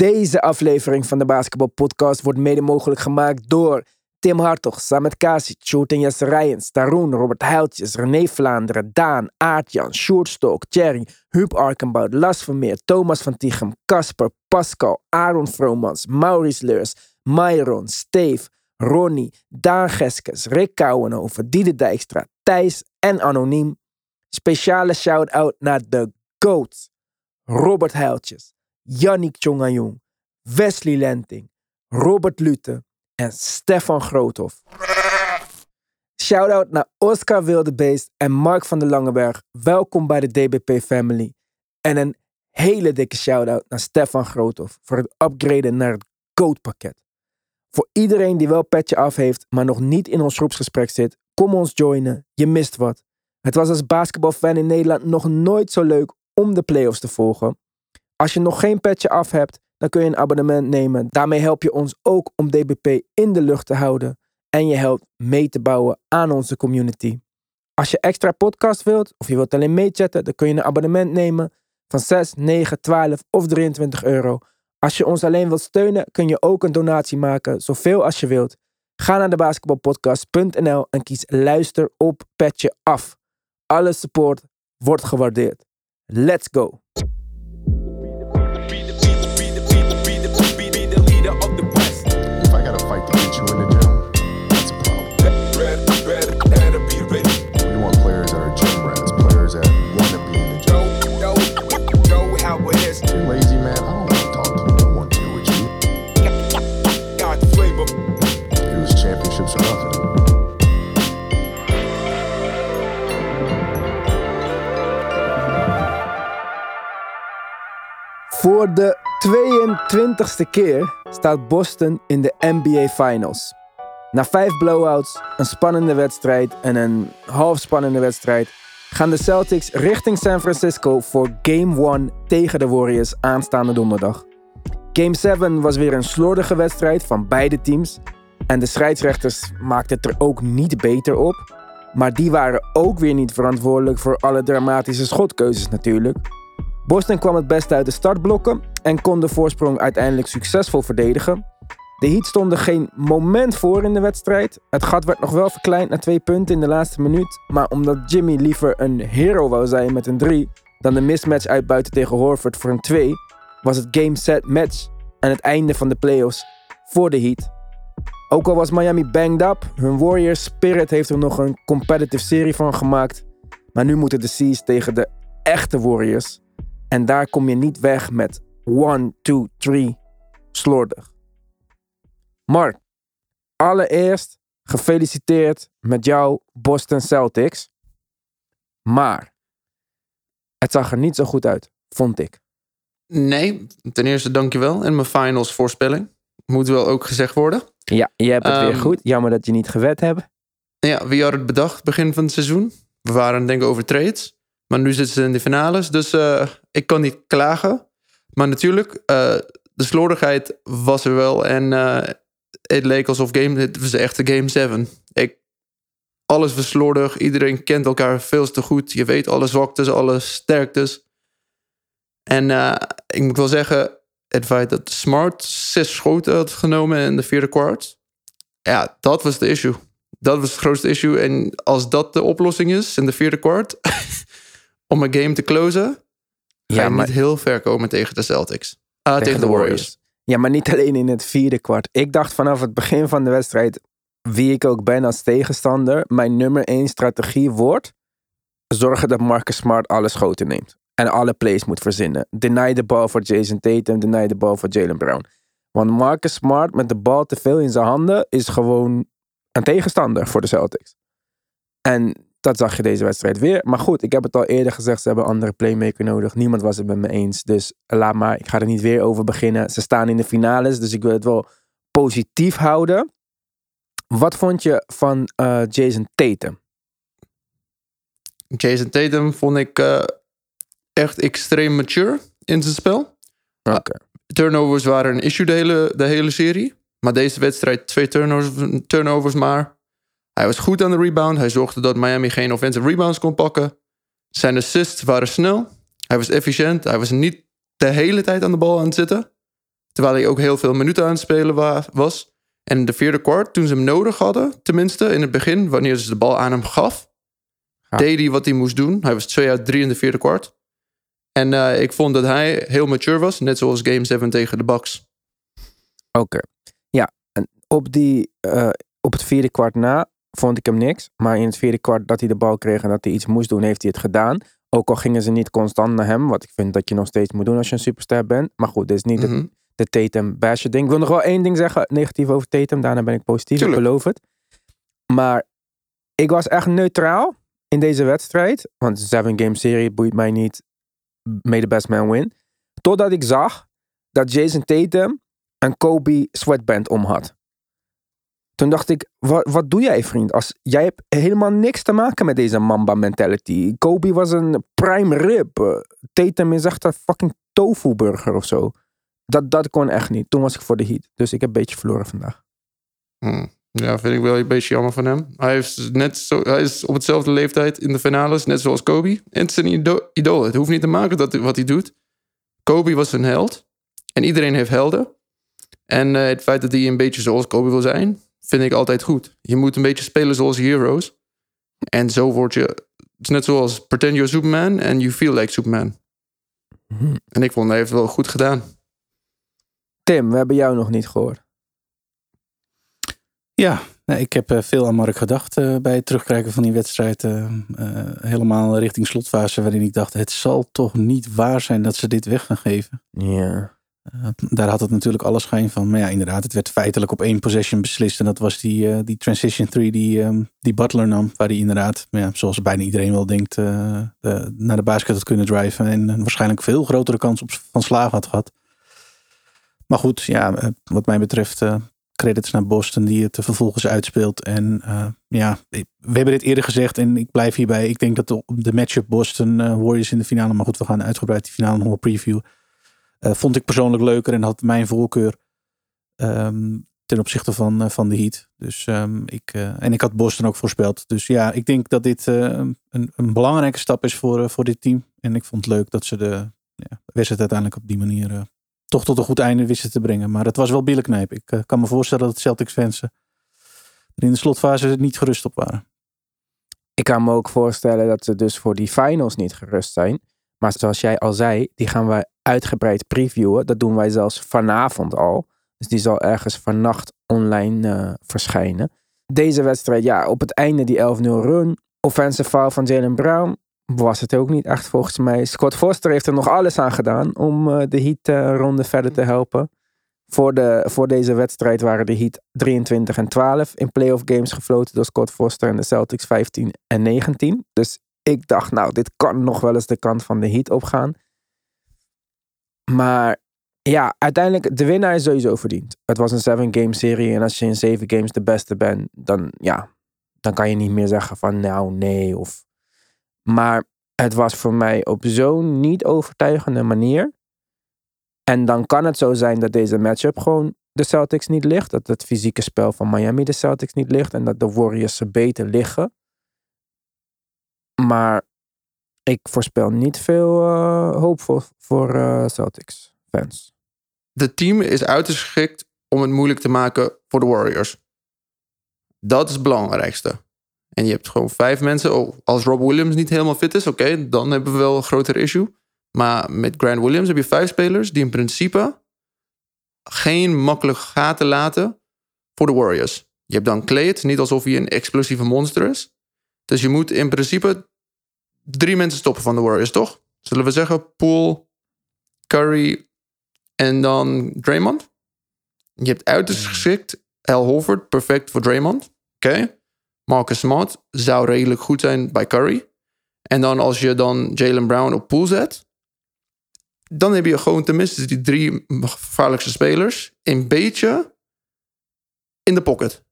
Deze aflevering van de Basketball Podcast wordt mede mogelijk gemaakt door Tim Hartog, Samet Kasi, en Jesse Rijens, Taroen, Robert Heiltjes, René Vlaanderen, Daan, Aartjan, Sjoerd Stok, Thierry, Huub Arkenbout, Las Vermeer, Thomas van Tichem, Casper, Pascal, Aaron Vromans, Maurice Leurs, Myron, Steve, Ronnie, Daan Geskes, Rick Kouwenhoven, Diede Dijkstra, Thijs en Anoniem. Speciale shout-out naar de GOAT, Robert Heiltjes, Yannick Tjongajong, Wesley Lenting, Robert Lute en Stefan Groothoff. Shout-out naar Oscar Wildebeest en Mark van der Langenberg. Welkom bij de DBP Family. En een hele dikke shout-out naar Stefan Groothoff voor het upgraden naar het GOAT pakket. Voor iedereen die wel petje af heeft, maar nog niet in ons groepsgesprek zit, kom ons joinen. Je mist wat. Het was als basketbalfan in Nederland nog nooit zo leuk om de playoffs te volgen. Als je nog geen petje af hebt, dan kun je een abonnement nemen. Daarmee help je ons ook om DBP in de lucht te houden. En je helpt mee te bouwen aan onze community. Als je extra podcast wilt, of je wilt alleen meechatten, dan kun je een abonnement nemen van 6, 9, 12 of 23 euro. Als je ons alleen wilt steunen, kun je ook een donatie maken, zoveel als je wilt. Ga naar de basketbalpodcast.nl en kies luister op petje af. Alle support wordt gewaardeerd. Let's go! Voor de 22e keer staat Boston in de NBA Finals. Na vijf blowouts, een spannende wedstrijd en een half spannende wedstrijd gaan de Celtics richting San Francisco voor Game 1 tegen de Warriors aanstaande donderdag. Game 7 was weer een slordige wedstrijd van beide teams en de scheidsrechters maakten het er ook niet beter op, maar die waren ook weer niet verantwoordelijk voor alle dramatische schotkeuzes natuurlijk. Boston kwam het beste uit de startblokken en kon de voorsprong uiteindelijk succesvol verdedigen. De Heat stonden geen moment voor in de wedstrijd. Het gat werd nog wel verkleind naar twee punten in de laatste minuut. Maar omdat Jimmy liever een hero wou zijn met een 3 dan de mismatch uitbuiten tegen Horford voor een 2, was het game set match en het einde van de playoffs voor de Heat. Ook al was Miami banged up, hun Warriors Spirit heeft er nog een competitive serie van gemaakt. Maar nu moeten de Seas tegen de echte Warriors. En daar kom je niet weg met 1, 2, 3 slordig. Mark, allereerst gefeliciteerd met jouw Boston Celtics. Maar het zag er niet zo goed uit, vond ik. Nee, ten eerste dankjewel. En mijn finals voorspelling. Moet wel ook gezegd worden. Ja, je hebt het weer Ehm, goed. Jammer dat je niet gewet hebt. Ja, wie had het bedacht begin van het seizoen? We waren denken over trades. Maar nu zitten ze in de finales. Dus eh, ik kan niet klagen. Maar natuurlijk, eh, de slordigheid was er wel. En eh, het leek alsof game, het was echt game 7. Ik, alles was slordig. Iedereen kent elkaar veel te goed. Je weet alle zwaktes, alle sterktes. En eh, ik moet wel zeggen, het feit dat Smart zes schoten had genomen in de vierde kwart. Ja, dat was de issue. Dat was het grootste issue. En als dat de oplossing is in de vierde kwart, om een game te closen, ga Ja, je maar niet heel ver komen tegen de Celtics. Ah, tegen, de Warriors. Ja, maar niet alleen in het vierde kwart. Ik dacht vanaf het begin van de wedstrijd, wie ik ook ben als tegenstander, mijn nummer één strategie wordt zorgen dat Marcus Smart alle schoten neemt. En alle plays moet verzinnen. Deny de bal voor Jason Tatum, deny de bal voor Jalen Brown. Want Marcus Smart met de bal te veel in zijn handen is gewoon een tegenstander voor de Celtics. En dat zag je deze wedstrijd weer. Maar goed, ik heb het al eerder gezegd, ze hebben een andere playmaker nodig. Niemand was het met me eens. Dus laat maar, ik ga er niet weer over beginnen. Ze staan in de finales, dus ik wil het wel positief houden. Wat vond je van eh, Jason Tatum? Jason Tatum vond ik eh, echt extreem mature in zijn spel. Oké. Turnovers waren een issue de hele, de hele serie. Maar deze wedstrijd twee turnovers, turnovers maar. Hij was goed aan de rebound. Hij zorgde dat Miami geen offensive rebounds kon pakken. Zijn assists waren snel. Hij was efficiënt. Hij was niet de hele tijd aan de bal aan het zitten. Terwijl hij ook heel veel minuten aan het spelen wa- was. En in de vierde kwart, toen ze hem nodig hadden, tenminste in het begin, wanneer ze de bal aan hem gaf, Ja. deed hij wat hij moest doen. Hij was 2 uit 3 in de vierde kwart. En eh, ik vond dat hij heel mature was, net zoals Game 7 tegen de Bucks. Oké. Ja, en op, die, eh, op het vierde kwart na vond ik hem niks. Maar in het vierde kwart dat hij de bal kreeg en dat hij iets moest doen, heeft hij het gedaan. Ook al gingen ze niet constant naar hem. Wat ik vind dat je nog steeds moet doen als je een superster bent. Maar goed, dit is niet Mhm. de Tatum basher ding. Ik wil nog wel één ding zeggen, negatief over Tatum. Daarna ben ik positief, Tuurlijk. ik beloof het. Maar ik was echt neutraal in deze wedstrijd. Want een seven game serie boeit mij niet. May the best man win. Totdat ik zag dat Jason Tatum een Kobe sweatband om had. Toen dacht ik, wat, wat doe jij vriend? Als, jij hebt helemaal niks te maken met deze Mamba mentality. Kobe was een prime rib. Eh, Tatum is echt een fucking tofu burger of zo. Dat, dat kon echt niet. Toen was ik voor de heat. Dus ik heb een beetje verloren vandaag. Hm. Ja, vind ik wel een beetje jammer van hem. Hij, heeft net zo, hij is op hetzelfde leeftijd in de finales, net zoals Kobe. En het is een ido- idool. Het hoeft niet te maken dat, wat hij doet. Kobe was een held. En iedereen heeft helden. En eh, het feit dat hij een beetje zoals Kobe wil zijn, vind ik altijd goed. Je moet een beetje spelen zoals heroes. En zo word je... Het is net zoals pretend you're Superman and you feel like Superman. En ik vond hij heeft het wel goed gedaan. Tim, we hebben jou nog niet gehoord. Ja, nee, ik heb eh, veel aan Mark gedacht eh, bij het terugkijken van die wedstrijd. eh, helemaal richting slotfase waarin ik dacht, het zal toch niet waar zijn dat ze dit weg gaan geven. Ja. Eh, daar had het natuurlijk alle schijn van. Maar ja, inderdaad, het werd feitelijk op één possession beslist. En dat was die, eh, die transition three die, ehm, die Butler nam. Waar hij inderdaad, ja, zoals bijna iedereen wel denkt, eh, de- naar de basket had kunnen driven. En waarschijnlijk veel grotere kans op, van slagen had gehad. Maar goed, ja, wat mij betreft, credits naar Boston die het vervolgens uitspeelt. En ja, we hebben dit eerder gezegd en ik blijf hierbij. Ik denk dat de, de matchup Boston Warriors in de finale, maar goed, we gaan uitgebreid die finale nog wel preview. Eh, vond ik persoonlijk leuker en had mijn voorkeur ehm, ten opzichte van, eh, van de Heat. Dus ik ik, eh, en ik had Boston ook voorspeld. Dus ja, ik denk dat dit een, een belangrijke stap is voor, voor dit team. En ik vond het leuk dat ze de ja, wedstrijd uiteindelijk op die manier toch tot een goed einde wisten te brengen. Maar het was wel billenknijp. Ik kan me voorstellen dat Celtics fans er in de slotfase niet gerust op waren. Ik kan me ook voorstellen dat ze dus voor die finals niet gerust zijn. Maar zoals jij al zei, die gaan wij uitgebreid previewen. Dat doen wij zelfs vanavond al. Dus die zal ergens vannacht online eh, verschijnen. Deze wedstrijd, ja, op het einde die 11-0 run. Offensive foul van Jalen Brown. Was het ook niet echt volgens mij. Scott Foster heeft er nog alles aan gedaan om eh, de Heat eh, ronde verder te helpen. Voor, de, voor deze wedstrijd waren de Heat 23 en 12 in playoff games gefloten door Scott Foster en de Celtics 15 en 19. Dus ik dacht, nou, dit kan nog wel eens de kant van de Heat opgaan. Maar ja, uiteindelijk, de winnaar is sowieso verdiend. Het was een 7-game serie en als je in 7 games de beste bent, dan ja, dan kan je niet meer zeggen van nou nee. Of... Maar het was voor mij op zo'n niet overtuigende manier. En dan kan het zo zijn dat deze matchup gewoon de Celtics niet ligt. Dat het fysieke spel van Miami de Celtics niet ligt. En dat de Warriors ze beter liggen. Maar ik voorspel niet veel eh, hoop voor, eh, Celtics fans. de team is uiterst geschikt om het moeilijk te maken voor de Warriors. Dat is het belangrijkste. En je hebt gewoon vijf mensen. Als Rob Williams niet helemaal fit is, oké, dan hebben we wel een groter issue. Maar met Grant Williams heb je vijf spelers die in principe geen makkelijke gaten laten voor de Warriors. Je hebt dan Clay, het niet alsof hij een explosieve monster is. Dus je moet in principe drie mensen stoppen van de Warriors, toch? Zullen we zeggen Poole, Curry en dan Draymond. Je hebt uiterst geschikt Al Horford, perfect voor Draymond. Oké. Marcus Smart zou redelijk goed zijn bij Curry. En dan als je dan Jalen Brown op pool zet, dan heb je gewoon tenminste die drie gevaarlijkste spelers een beetje in de pocket.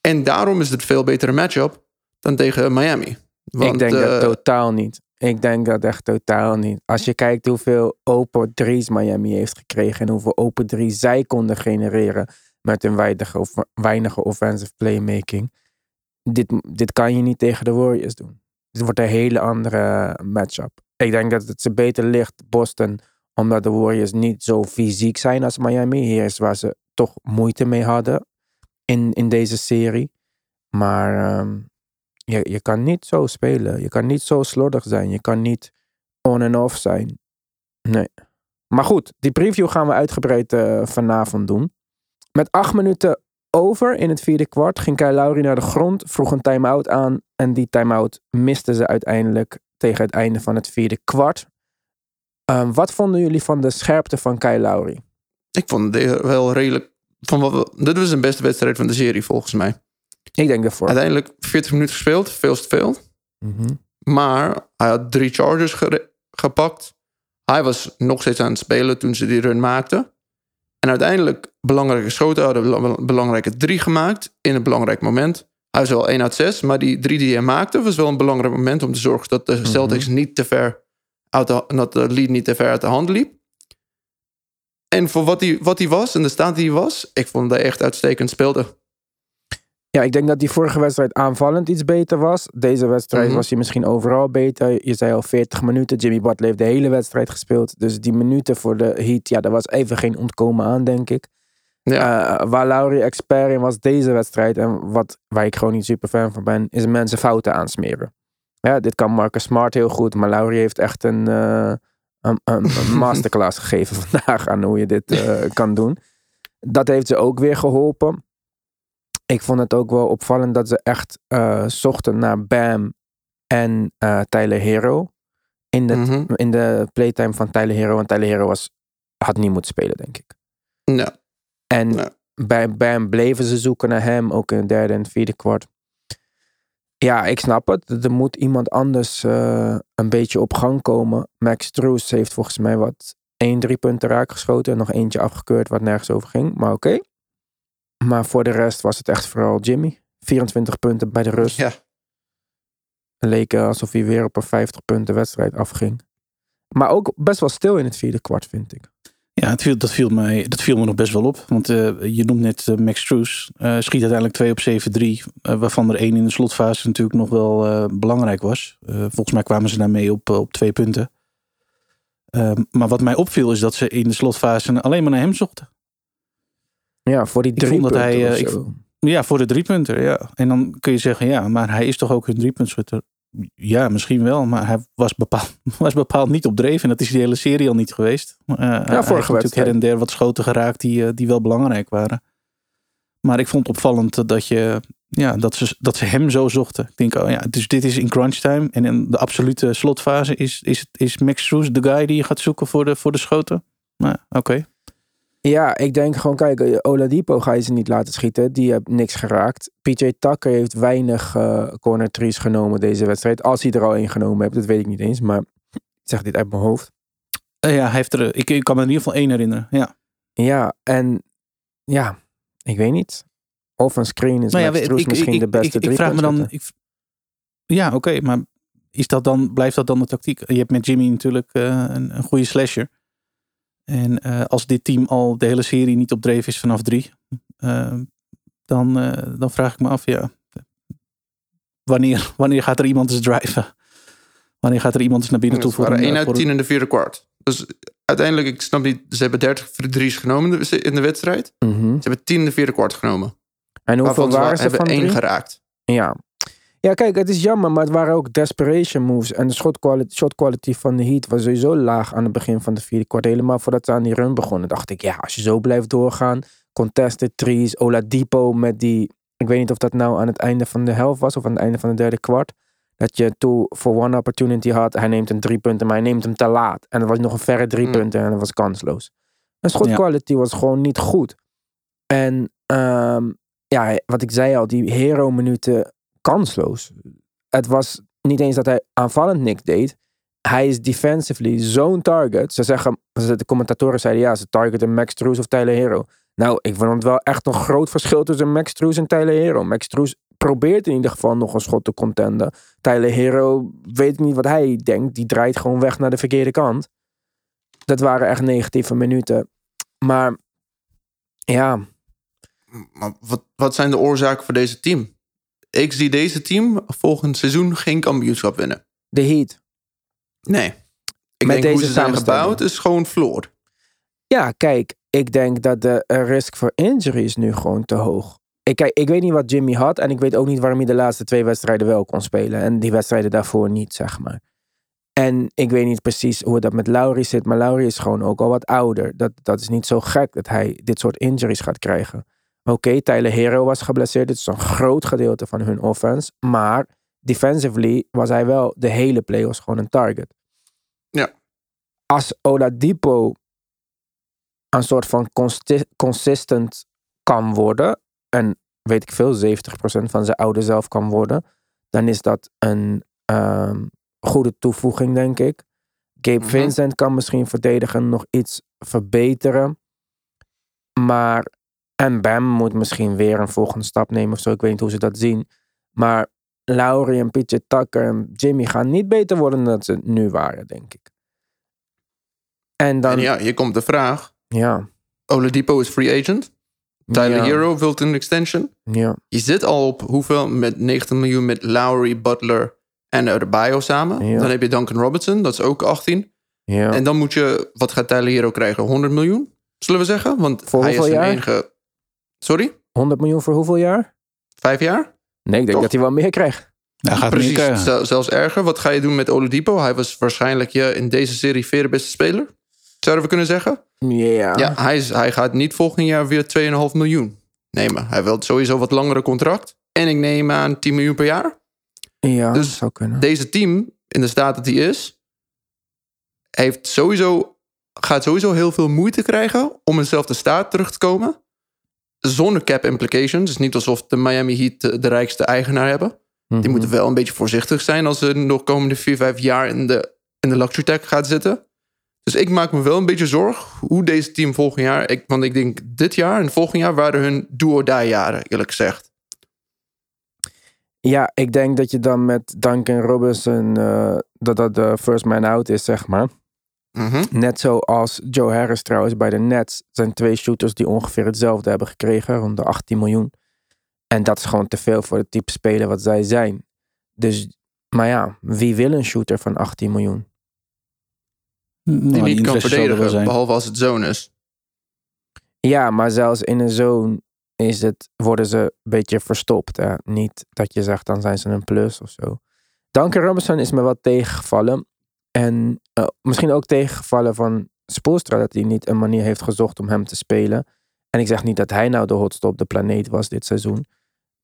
En daarom is het een veel betere matchup dan tegen Miami. Want, ik denk eh, dat totaal niet. Ik denk dat echt totaal niet. Als je kijkt hoeveel open drie's Miami heeft gekregen en hoeveel open drie zij konden genereren met een weinige, of, weinige offensive playmaking. Dit, dit kan je niet tegen de Warriors doen. Dit wordt een hele andere matchup. Ik denk dat het ze beter ligt, Boston, Omdat de Warriors niet zo fysiek zijn als Miami. Hier is waar ze toch moeite mee hadden in, in deze serie. Maar ehm, je, je kan niet zo spelen. Je kan niet zo slordig zijn. Je kan niet on en off zijn. Nee. Maar goed, die preview gaan we uitgebreid eh, vanavond doen. Met acht minuten over in het vierde kwart ging Kyle Lowry naar de grond, vroeg een time-out aan en die time-out misten ze uiteindelijk tegen het einde van het vierde kwart. Ehm, wat vonden jullie van de scherpte van Kyle Lowry? Ik vond het wel redelijk. Van wat we, dit was een beste wedstrijd van de serie, volgens mij. Ik denk ervoor. Uiteindelijk 40 minuten gespeeld, veel te veel. Mhm. Maar hij had drie charges gere- gepakt. Hij was nog steeds aan het spelen toen ze die run maakten. En uiteindelijk belangrijke schoten hadden bela- belangrijke drie gemaakt in een belangrijk moment. Hij was wel 1 uit 6, maar die drie die hij maakte was wel een belangrijk moment om te zorgen dat de Celtics niet te ver uit de, dat de lead niet te ver uit de hand liep. En voor wat hij, wat hij was en de staat die hij was, ik vond dat hij echt uitstekend speelde. Ja, ik denk dat die vorige wedstrijd aanvallend iets beter was. Deze wedstrijd Mhm. was hij misschien overal beter. Je zei al 40 minuten. Jimmy Butler heeft de hele wedstrijd gespeeld. Dus die minuten voor de Heat, ja, daar was even geen ontkomen aan, denk ik. Ja, Eh, waar Laurie expert in was deze wedstrijd. En wat, waar ik gewoon niet super fan van ben, is mensen fouten aansmeren. Ja, dit kan Marcus Smart heel goed. Maar Laurie heeft echt een, eh, een, een, een masterclass gegeven vandaag aan hoe je dit eh, kan doen. Dat heeft ze ook weer geholpen. Ik vond het ook wel opvallend dat ze echt eh, zochten naar Bam en eh Tyler Hero. In de, Mhm. in de playtime van Tyler Hero. Want Tyler Hero was, had niet moeten spelen, denk ik. ja. En bij Bam bleven ze zoeken naar hem, ook in het derde en vierde kwart. Ja, ik snap het. Er moet iemand anders eh, een beetje op gang komen. Max Struess heeft volgens mij wat één drie punten raak geschoten. En nog eentje afgekeurd wat nergens over ging. Maar oké. Maar voor de rest was het echt vooral Jimmy. 24 punten bij de rust. ja. Leek eh, alsof hij weer op een 50 punten wedstrijd afging. Maar ook best wel stil in het vierde kwart, vind ik. Ja, het viel, dat, viel mij, dat viel me nog best wel op. Want eh, je noemt net eh, Max Struess. eh, schiet uiteindelijk 2 op 7-3. eh, waarvan er één in de slotfase natuurlijk nog wel eh, belangrijk was. Eh, volgens mij kwamen ze daarmee op, op twee punten. Ehm, maar wat mij opviel is dat ze in de slotfase alleen maar naar hem zochten. Ja, voor die Ik drie vond dat punten hij, eh, ik. Ja, voor de driepunter, ja. En dan kun je zeggen, ja, maar hij is toch ook een driepuntschutter? Ja, misschien wel, maar hij was bepaald, was bepaald niet op dreef. En dat is die hele serie al niet geweest. Uh, hij heeft natuurlijk her en der wat schoten geraakt die, eh, die wel belangrijk waren. Maar ik vond opvallend dat, je, ja, dat, ze, dat ze hem zo zochten. Ik denk, oh ja, dus dit is in crunch time. En in de absolute slotfase is, is, is Max Strus de guy die je gaat zoeken voor de, voor de schoten. Nou, oké. Ja, ik denk gewoon, kijk, eh, Oladipo ga je ze niet laten schieten. Die heeft niks geraakt. PJ Tucker heeft weinig eh, corner trees genomen deze wedstrijd. Als hij er al één genomen heeft, dat weet ik niet eens. Maar ik zeg dit uit mijn hoofd. Eh, ja, hij heeft er, ik, ik kan me in ieder geval één herinneren. Ja. Ja, en ja, ik weet niet. Of een screen is Nou ja, Max ik, Strus ik, misschien ik, de beste ik, ik vraag me dan. ja, oké, maar is dat dan, blijft dat dan de tactiek? Je hebt met Jimmy natuurlijk een, een goede slasher. En eh, als dit team al de hele serie niet op dreef is vanaf drie, eh, dan, eh, dan vraag ik me af, ja, wanneer, wanneer gaat er iemand eens driven? Wanneer gaat er iemand eens naar binnen toe voor waren een, 1 voor uit een- 10 in de vierde kwart. Dus uiteindelijk, ik snap niet, ze hebben 30 drie's genomen in de- in de wedstrijd. Mhm. Ze hebben 10 in de vierde kwart genomen. En hoeveel Waarvan ze waren ze hebben van één geraakt. Ja. Ja, kijk, het is jammer, maar het waren ook desperation moves. En de shot quality, shot quality van de Heat was sowieso laag aan het begin van de vierde kwart. Helemaal voordat ze aan die run begonnen, dacht ik, ja, als je zo blijft doorgaan. Contested trees, Oladipo met die... Ik weet niet of dat nou aan het einde van de helft was of aan het einde van de derde kwart. Dat je toe voor one opportunity had. Hij neemt een drie punten, maar hij neemt hem te laat. En er was nog een verre drie Hmm. punten en dat was kansloos. En shot Ja. quality was gewoon niet goed. En ehm, ja, wat ik zei al, die hero minuten kansloos. Het was niet eens dat hij aanvallend niks deed. Hij is defensively zo'n target. Ze zeggen, de commentatoren zeiden ja, ze targeten Max Struess of Tyler Hero. Nou, ik vond het wel echt een groot verschil tussen Max Struess en Tyler Hero. Max Struess probeert in ieder geval nog een schot te contenden. Tyler Hero weet ik niet wat hij denkt. Die draait gewoon weg naar de verkeerde kant. Dat waren echt negatieve minuten. Maar ja, wat, wat zijn de oorzaken voor deze team? Ik zie deze team volgend seizoen geen kampioenschap winnen. de Heat. Nee. Ik Met denk hoe deze ze zijn gebouwd is gewoon floor. Ja, kijk, ik denk dat de risk voor injury is nu gewoon te hoog. Ik, kijk, ik weet niet wat Jimmy had en ik weet ook niet waarom hij de laatste twee wedstrijden wel kon spelen en die wedstrijden daarvoor niet, zeg maar. En ik weet niet precies hoe dat met Laurie zit, maar Laurie is gewoon ook al wat ouder. Dat, dat is niet zo gek dat hij dit soort injuries gaat krijgen. Oké, Tyler Hero was geblesseerd, dit is een groot gedeelte van hun offense, maar defensively was hij wel de hele playoffs gewoon een target. Ja. Als Oladipo een soort van consistent kan worden. En weet ik veel, 70% van zijn oude zelf kan worden. Dan is dat een ehm, goede toevoeging, denk ik. Gabe Mhm. Vincent kan misschien verdedigen nog iets verbeteren. Maar. En Bam moet misschien weer een volgende stap nemen of zo. Ik weet niet hoe ze dat zien. Maar Laurie en PJ Tucker en Jimmy gaan niet beter worden dan ze nu waren, denk ik. En dan. En ja, hier komt de vraag. ja. Oladipo is free agent. Tyler ja, Hero wilt een extension. Ja. Je zit al op hoeveel? Met 90 miljoen met Lowry, Butler en Adebayo samen. Ja. Dan heb je Duncan Robinson, dat is ook 18. ja. En dan moet je, wat gaat Tyler Hero krijgen? 100 miljoen, zullen we zeggen? Want Voor hij is jaar? enige... Sorry? 100 miljoen voor hoeveel jaar? Vijf jaar? Nee, ik denk Toch? dat hij wel meer krijgt. Hij gaat Precies, meer krijgen. zel- zelfs erger. Wat ga je doen met Oladipo? Hij was waarschijnlijk je in deze serie vierde beste speler. Zouden we kunnen zeggen? Ja. Ja, hij, is, hij gaat niet volgend jaar weer 2,5 miljoen nemen. Hij wil sowieso wat langere contract. En ik neem aan 10 miljoen per jaar. Ja, Dus dat zou kunnen. Deze team, in de staat dat hij is, heeft sowieso, gaat sowieso heel veel moeite krijgen om in dezelfde staat terug te komen. Zonder cap implications. Dus niet alsof de Miami Heat de, rijkste eigenaar hebben. Die Mhm. moeten wel een beetje voorzichtig zijn als ze nog komende 4, 5 jaar in de, in de luxury tag gaat zitten. Dus ik maak me wel een beetje zorg hoe deze team volgend jaar. Ik, want ik denk dit jaar en volgend jaar waren hun do-or-die jaren, eerlijk gezegd. Ja, ik denk dat je dan met Duncan Robinson, eh, dat dat de first man out is, zeg maar. Mhm. Net zoals Joe Harris trouwens bij de Nets. zijn twee shooters die ongeveer hetzelfde hebben gekregen, rond de 18 miljoen. En dat is gewoon te veel voor het type speler wat zij zijn. Dus, maar ja, wie wil een shooter van 18 miljoen? Nou, Die niet kan er verdedigen, zijn. behalve als het zone is. Ja, maar zelfs in een zone is het, worden ze een beetje verstopt. Hè? Niet dat je zegt, dan zijn ze een plus of zo. Duncan Robinson is me wat tegengevallen. En eh, misschien ook tegengevallen van Spoelstra dat hij niet een manier heeft gezocht om hem te spelen. En ik zeg niet dat hij nou de hotste op de planeet was dit seizoen.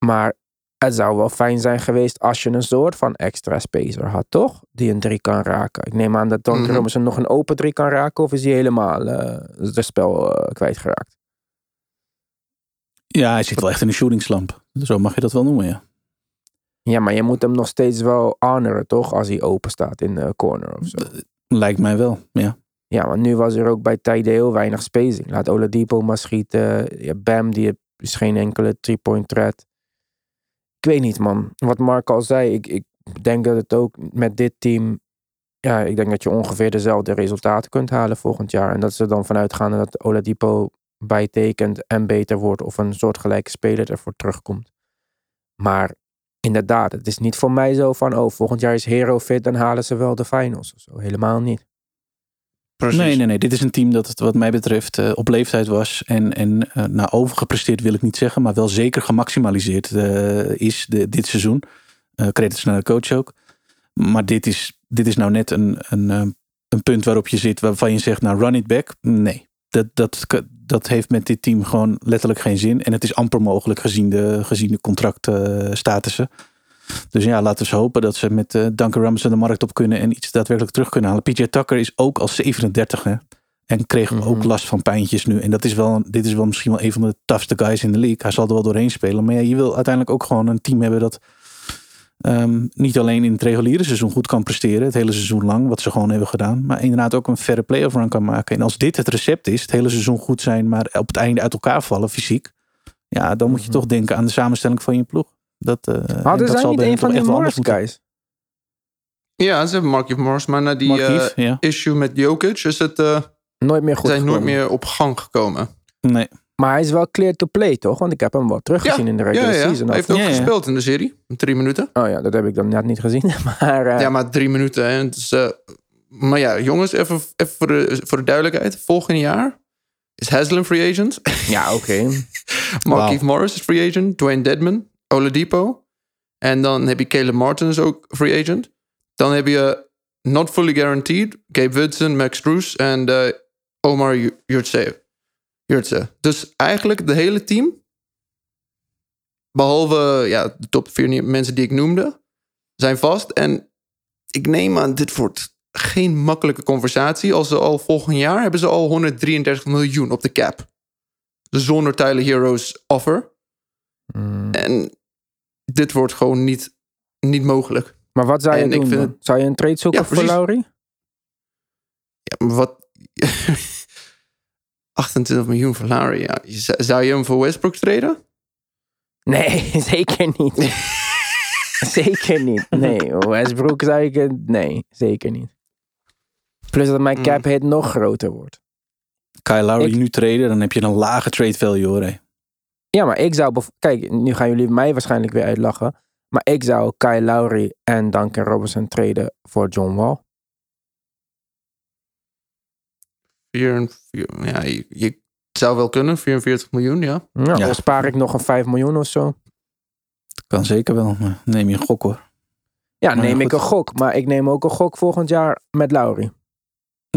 Maar het zou wel fijn zijn geweest als je een soort van extra spacer had, toch? Die een drie kan raken. Ik neem aan dat Duncan Mhm. Robinson nog een open drie kan raken. Of is hij helemaal eh het spel eh, kwijtgeraakt? Ja, hij zit wel echt in een shooting slump. Zo mag je dat wel noemen, ja. Ja, maar je moet hem nog steeds wel honoren, toch? Als hij open staat in de corner of zo. Lijkt mij wel, ja. Ja, want nu was er ook bij tijden heel weinig spacing. Laat Oladipo maar schieten. Ja, Bam, die is geen enkele three-point threat. Ik weet niet, man. Wat Mark al zei, ik, ik denk dat het ook met dit team... Ja, ik denk dat je ongeveer dezelfde resultaten kunt halen volgend jaar. En dat ze dan vanuit gaan dat Oladipo bijtekent en beter wordt... of een soortgelijke speler ervoor terugkomt. Maar inderdaad, het is niet voor mij zo van... oh, volgend jaar is Hero fit, dan halen ze wel de finals of zo. Helemaal niet. Precies. Nee, nee, nee. Dit is een team dat het wat mij betreft eh, op leeftijd was. En, en eh nou, overgepresteerd wil ik niet zeggen. Maar wel zeker gemaximaliseerd eh, is de, dit seizoen. Eh credits naar de coach ook. Maar dit is, dit is nou net een, een, eh, een punt waarop je zit. Waarvan je zegt, nou run it back. Nee, dat, dat, dat heeft met dit team gewoon letterlijk geen zin. En het is amper mogelijk gezien de, gezien de contractstatussen. Dus ja, laten we hopen dat ze met eh Duncan Robinson de markt op kunnen en iets daadwerkelijk terug kunnen halen. PJ Tucker is ook al 37 hè, en kreeg Mhm. ook last van pijntjes nu. En dat is wel, dit is wel misschien wel een van de toughste guys in de league. Hij zal er wel doorheen spelen. Maar ja, je wil uiteindelijk ook gewoon een team hebben dat ehm, niet alleen in het reguliere seizoen goed kan presteren, het hele seizoen lang, wat ze gewoon hebben gedaan, maar inderdaad ook een verre playoff run kan maken. En als dit het recept is, het hele seizoen goed zijn, maar op het einde uit elkaar vallen fysiek, ja, dan moet je Mhm. toch denken aan de samenstelling van je ploeg. Dat, eh, en Hadden dat zij zal niet een van die anders Morris guys? Ja, ze hebben Markieff Morris, maar na die eh, ja. issue met Jokic is het, eh Nooit meer goed zijn nooit meer op gang gekomen. Nee. Maar hij is wel clear to play, toch? Want ik heb hem wel teruggezien in de Ja, regular ja. season. Hij heeft ook Ja, ja. gespeeld in de serie. Drie minuten. Oh ja, dat heb ik dan net niet gezien. Maar eh, Ja, maar drie minuten. Hè. Is, eh, Maar ja, jongens, even, even voor, de, voor de duidelijkheid. Volgend jaar is Haslam free agent. Ja, oké. Marquise Morris is free agent. Dwayne Dedman, Oladipo. En dan heb je Caleb Martin is ook free agent. Dan heb je not fully guaranteed Gabe Woodson, Max Bruce en eh, Omar Yurtse. Dus eigenlijk de hele team, behalve ja, de top vier mensen die ik noemde, zijn vast. En ik neem aan, dit wordt geen makkelijke conversatie. Als ze al volgend jaar hebben ze al 133 miljoen op de cap. Zonder Tyler Heroes offer. Mm. En dit wordt gewoon niet, niet mogelijk. Maar wat zou je En ik vind het- Zou je een trade zoeken Ja, voor. Lowry? Ja, maar wat... 28 miljoen voor Larry. Ja. Zou je hem voor Westbrook treden? Nee, zeker niet. zeker niet. Nee, Westbrook zou ik... Nee, zeker niet. Plus dat mijn Mm. cap hit nog groter wordt. Kyle Lowry Ik- nu treden, dan heb je een lage trade value hoor. hé. Ja, maar ik zou... Kijk, nu gaan jullie mij waarschijnlijk weer uitlachen. Maar ik zou Kyle Lowry en Duncan Robinson traden voor John Wall. Vier, en vier, ja, je, je zou wel kunnen. 44 miljoen, ja. Ja, Ja. Dan spaar ik nog een 5 miljoen of zo. Kan zeker wel, maar neem je een gok hoor. Ja, Maar neem goed. ik een gok. Maar ik neem ook een gok volgend jaar met Lowry.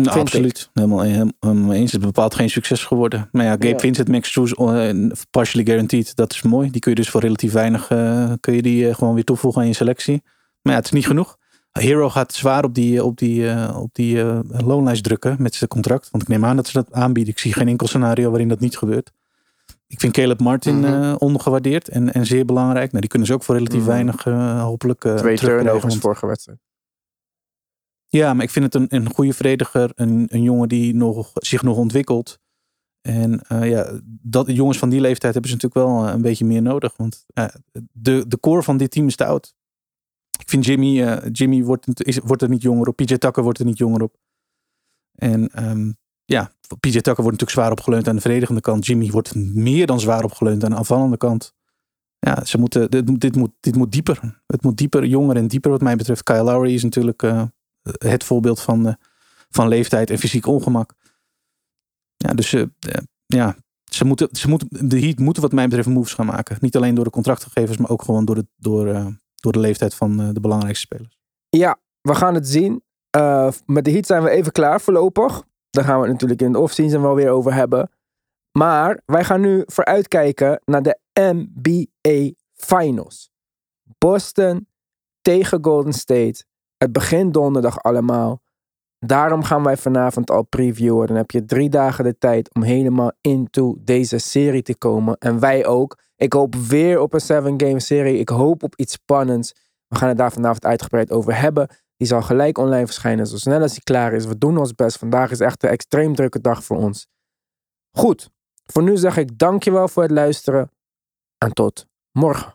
Nou, absoluut. Helemaal, eens. Het is bepaald geen succes geworden. Maar ja, Gabe Ja. Vincent, Max Struz, eh, partially guaranteed. Dat is mooi. Die kun je dus voor relatief weinig eh, kun je die, eh, gewoon weer toevoegen aan je selectie. Maar ja, het is niet genoeg. Hero gaat zwaar op die, op die, eh, op die eh, loonlijst drukken met zijn contract. Want ik neem aan dat ze dat aanbieden. Ik zie geen enkel scenario waarin dat niet gebeurt. Ik vind Caleb Martin Mhm. eh, ondergewaardeerd en, en zeer belangrijk. Nou, die kunnen ze ook voor relatief Mhm. weinig eh, hopelijk eh, Twee turnovers vorige wedstrijd. ja, maar ik vind het een, een goede verdediger. Een, een jongen die nog, zich nog ontwikkelt. En eh, ja, dat, jongens van die leeftijd hebben ze natuurlijk wel eh, een beetje meer nodig. Want eh, de, de core van dit team is te oud. Ik vind Jimmy, eh, Jimmy wordt, is, wordt er niet jonger op. PJ Tucker wordt er niet jonger op. En ehm, ja, PJ Tucker wordt natuurlijk zwaar opgeleund aan de verdedigende kant. Jimmy wordt meer dan zwaar opgeleund aan de aanvallende kant. Ja, ze moeten, dit, dit, moet, dit moet dieper. Het moet dieper, jonger en dieper wat mij betreft. Kyle Lowry is natuurlijk eh, het voorbeeld van, eh, van leeftijd en fysiek ongemak. Ja, dus ja, ze moeten, ze moeten, de Heat moeten wat mij betreft moves gaan maken. Niet alleen door de contractgevers, maar ook gewoon door de, door, door de leeftijd van eh, de belangrijkste spelers. Ja, we gaan het zien. Eh, met de Heat zijn we even klaar voorlopig. Daar gaan we het natuurlijk in de offseason wel weer over hebben. Maar wij gaan nu vooruitkijken naar de NBA Finals. Boston tegen Golden State. Het begint donderdag allemaal. Daarom gaan wij vanavond al previewen. Dan heb je drie dagen de tijd om helemaal into deze serie te komen. En wij ook. Ik hoop weer op een seven game serie. Ik hoop op iets spannends. We gaan het daar vanavond uitgebreid over hebben. Die zal gelijk online verschijnen zo snel als die klaar is. We doen ons best. Vandaag is echt een extreem drukke dag voor ons. Goed, voor nu zeg ik dankjewel voor het luisteren en tot morgen.